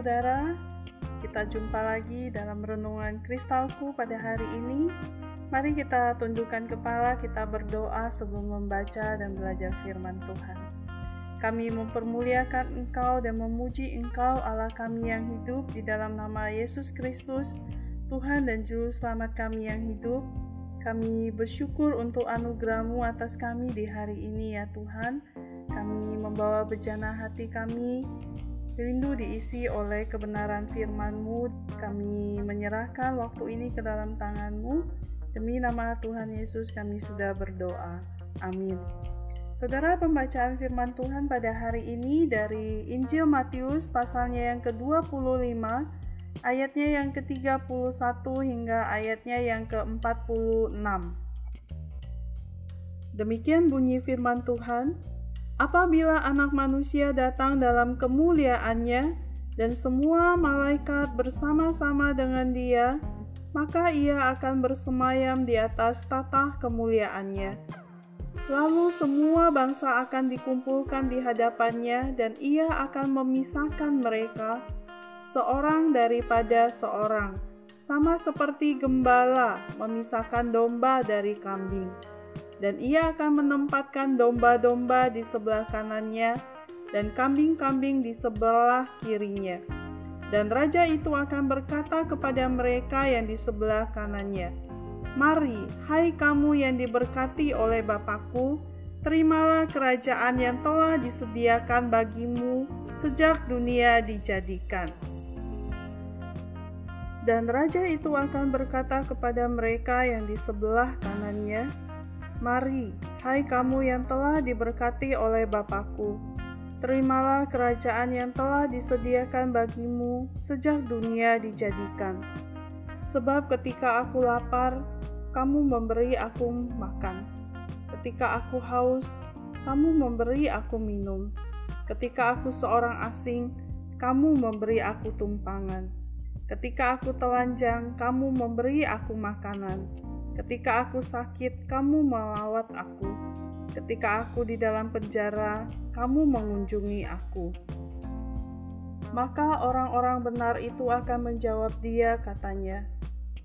saudara, kita jumpa lagi dalam renungan kristalku pada hari ini. Mari kita tundukkan kepala, kita berdoa sebelum membaca dan belajar firman Tuhan. Kami mempermuliakan Engkau dan memuji Engkau Allah kami yang hidup di dalam nama Yesus Kristus, Tuhan dan Juru Selamat kami yang hidup. Kami bersyukur untuk anugerahmu atas kami di hari ini ya Tuhan. Kami membawa bejana hati kami rindu diisi oleh kebenaran firman-Mu. Kami menyerahkan waktu ini ke dalam tangan-Mu. Demi nama Tuhan Yesus kami sudah berdoa. Amin. Saudara pembacaan firman Tuhan pada hari ini dari Injil Matius pasalnya yang ke-25 ayatnya yang ke-31 hingga ayatnya yang ke-46. Demikian bunyi firman Tuhan, Apabila anak manusia datang dalam kemuliaannya dan semua malaikat bersama-sama dengan dia, maka ia akan bersemayam di atas tatah kemuliaannya. Lalu semua bangsa akan dikumpulkan di hadapannya dan ia akan memisahkan mereka seorang daripada seorang, sama seperti gembala memisahkan domba dari kambing dan ia akan menempatkan domba-domba di sebelah kanannya dan kambing-kambing di sebelah kirinya. Dan raja itu akan berkata kepada mereka yang di sebelah kanannya, Mari, hai kamu yang diberkati oleh Bapakku, terimalah kerajaan yang telah disediakan bagimu sejak dunia dijadikan. Dan raja itu akan berkata kepada mereka yang di sebelah kanannya, Mari, hai kamu yang telah diberkati oleh Bapakku, terimalah kerajaan yang telah disediakan bagimu sejak dunia dijadikan. Sebab ketika aku lapar, kamu memberi aku makan. Ketika aku haus, kamu memberi aku minum. Ketika aku seorang asing, kamu memberi aku tumpangan. Ketika aku telanjang, kamu memberi aku makanan Ketika aku sakit, kamu melawat aku. Ketika aku di dalam penjara, kamu mengunjungi aku. Maka orang-orang benar itu akan menjawab dia, katanya,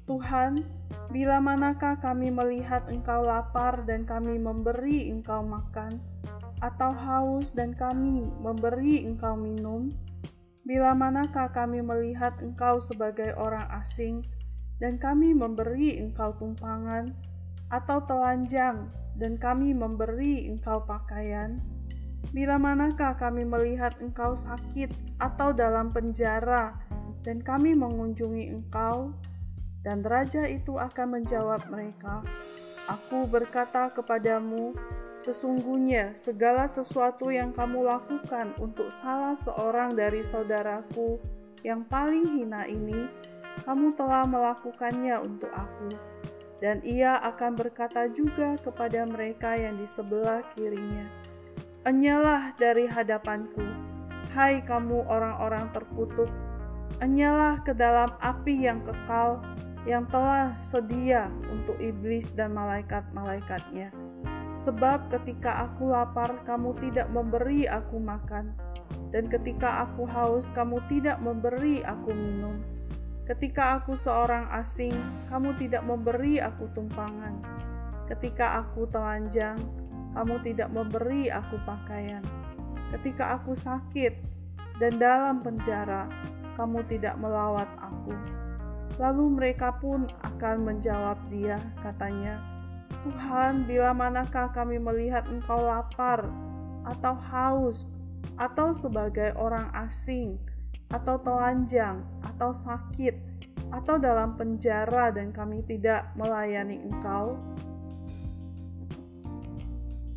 "Tuhan, bila manakah kami melihat Engkau lapar dan kami memberi Engkau makan, atau haus dan kami memberi Engkau minum? Bila manakah kami melihat Engkau sebagai orang asing?" Dan kami memberi engkau tumpangan, atau telanjang, dan kami memberi engkau pakaian? Bila manakah kami melihat engkau sakit atau dalam penjara, dan kami mengunjungi engkau? Dan raja itu akan menjawab mereka, Aku berkata kepadamu, sesungguhnya segala sesuatu yang kamu lakukan untuk salah seorang dari saudaraku yang paling hina ini, kamu telah melakukannya untuk aku. Dan ia akan berkata juga kepada mereka yang di sebelah kirinya, Enyalah dari hadapanku, hai kamu orang-orang terkutuk, enyalah ke dalam api yang kekal, yang telah sedia untuk iblis dan malaikat-malaikatnya. Sebab ketika aku lapar, kamu tidak memberi aku makan, dan ketika aku haus, kamu tidak memberi aku minum Ketika aku seorang asing, kamu tidak memberi aku tumpangan. Ketika aku telanjang, kamu tidak memberi aku pakaian. Ketika aku sakit dan dalam penjara, kamu tidak melawat aku. Lalu mereka pun akan menjawab dia, katanya, Tuhan, bila manakah kami melihat engkau lapar, atau haus, atau sebagai orang asing, atau telanjang, atau sakit, atau dalam penjara, dan kami tidak melayani Engkau,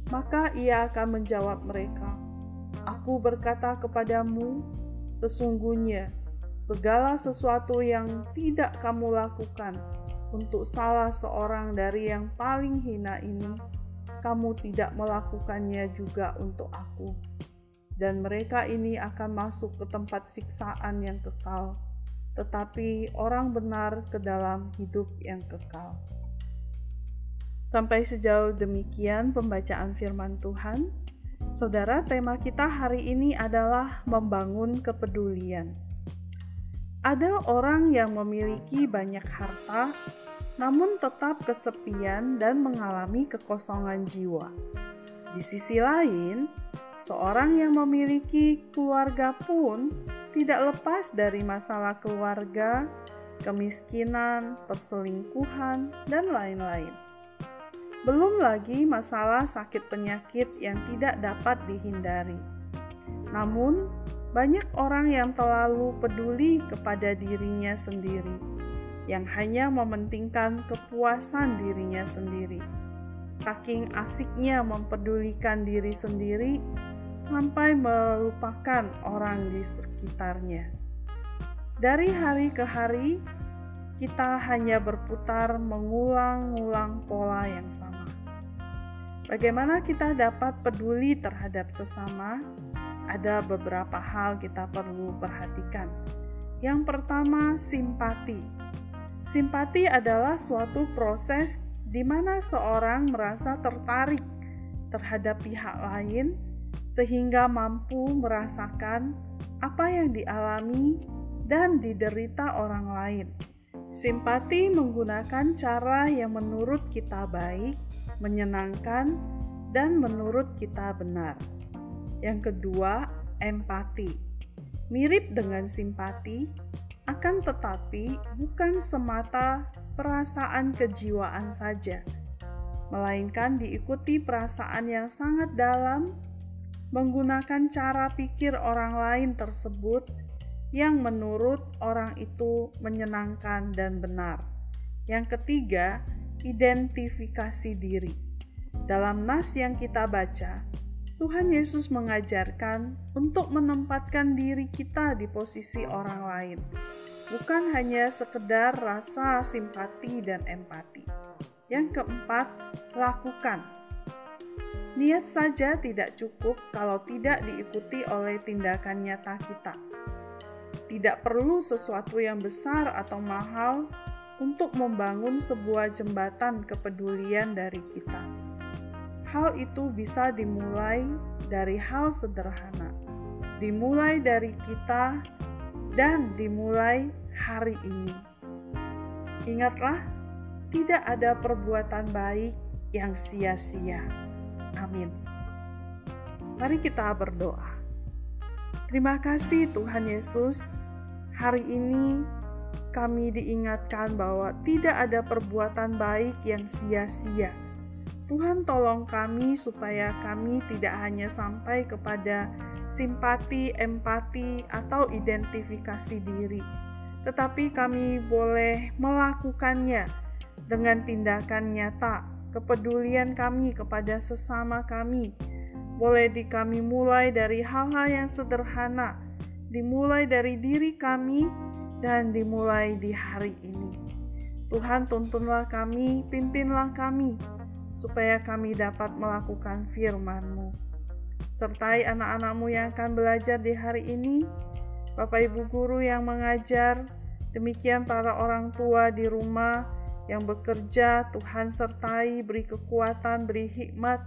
maka ia akan menjawab mereka, Aku berkata kepadamu, sesungguhnya segala sesuatu yang tidak kamu lakukan untuk salah seorang dari yang paling hina ini, kamu tidak melakukannya juga untuk aku dan mereka ini akan masuk ke tempat siksaan yang kekal, tetapi orang benar ke dalam hidup yang kekal. Sampai sejauh demikian pembacaan firman Tuhan. Saudara, tema kita hari ini adalah membangun kepedulian. Ada orang yang memiliki banyak harta, namun tetap kesepian dan mengalami kekosongan jiwa. Di sisi lain, seorang yang memiliki keluarga pun tidak lepas dari masalah keluarga, kemiskinan, perselingkuhan, dan lain-lain. Belum lagi masalah sakit penyakit yang tidak dapat dihindari. Namun, banyak orang yang terlalu peduli kepada dirinya sendiri, yang hanya mementingkan kepuasan dirinya sendiri. Saking asiknya mempedulikan diri sendiri, sampai melupakan orang di sekitarnya. Dari hari ke hari, kita hanya berputar mengulang-ulang pola yang sama. Bagaimana kita dapat peduli terhadap sesama? ada beberapa hal kita perlu perhatikan. Yang pertama, simpati. Simpati adalah suatu proses di mana seorang merasa tertarik terhadap pihak lain sehingga mampu merasakan apa yang dialami dan diderita orang lain. Simpati menggunakan cara yang menurut kita baik, menyenangkan, dan menurut kita benar. Yang kedua, empati. Mirip dengan simpati, akan tetapi bukan semata perasaan kejiwaan saja, melainkan diikuti perasaan yang sangat dalam, menggunakan cara pikir orang lain tersebut yang menurut orang itu menyenangkan dan benar. Yang ketiga, identifikasi diri. Dalam nas yang kita baca, Tuhan Yesus mengajarkan untuk menempatkan diri kita di posisi orang lain, bukan hanya sekedar rasa simpati dan empati. Yang keempat, lakukan. Niat saja tidak cukup kalau tidak diikuti oleh tindakan nyata kita. Tidak perlu sesuatu yang besar atau mahal untuk membangun sebuah jembatan kepedulian dari kita hal itu bisa dimulai dari hal sederhana, dimulai dari kita, dan dimulai hari ini. Ingatlah, tidak ada perbuatan baik yang sia-sia. Amin. Mari kita berdoa. Terima kasih, Tuhan Yesus. Hari ini kami diingatkan bahwa tidak ada perbuatan baik yang sia-sia Tuhan tolong kami supaya kami tidak hanya sampai kepada simpati, empati, atau identifikasi diri, tetapi kami boleh melakukannya dengan tindakan nyata, kepedulian kami kepada sesama kami. Boleh di kami mulai dari hal-hal yang sederhana, dimulai dari diri kami, dan dimulai di hari ini. Tuhan tuntunlah kami, pimpinlah kami, supaya kami dapat melakukan firman-Mu. Sertai anak-anakmu yang akan belajar di hari ini, Bapak Ibu Guru yang mengajar, demikian para orang tua di rumah yang bekerja, Tuhan sertai, beri kekuatan, beri hikmat,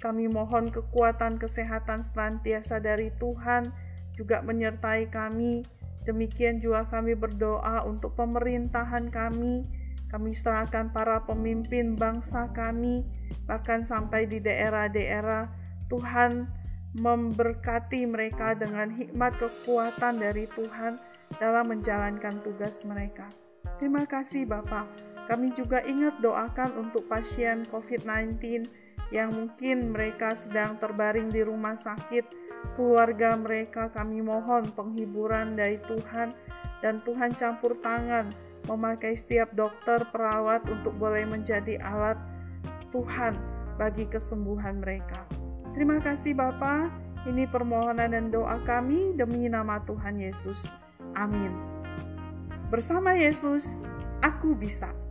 kami mohon kekuatan kesehatan senantiasa dari Tuhan, juga menyertai kami. Demikian juga kami berdoa untuk pemerintahan kami, kami serahkan para pemimpin bangsa kami, bahkan sampai di daerah-daerah. Tuhan memberkati mereka dengan hikmat kekuatan dari Tuhan dalam menjalankan tugas mereka. Terima kasih Bapak. Kami juga ingat doakan untuk pasien COVID-19 yang mungkin mereka sedang terbaring di rumah sakit, keluarga mereka kami mohon penghiburan dari Tuhan dan Tuhan campur tangan memakai setiap dokter perawat untuk boleh menjadi alat Tuhan bagi kesembuhan mereka. Terima kasih Bapa. Ini permohonan dan doa kami demi nama Tuhan Yesus. Amin. Bersama Yesus, aku bisa.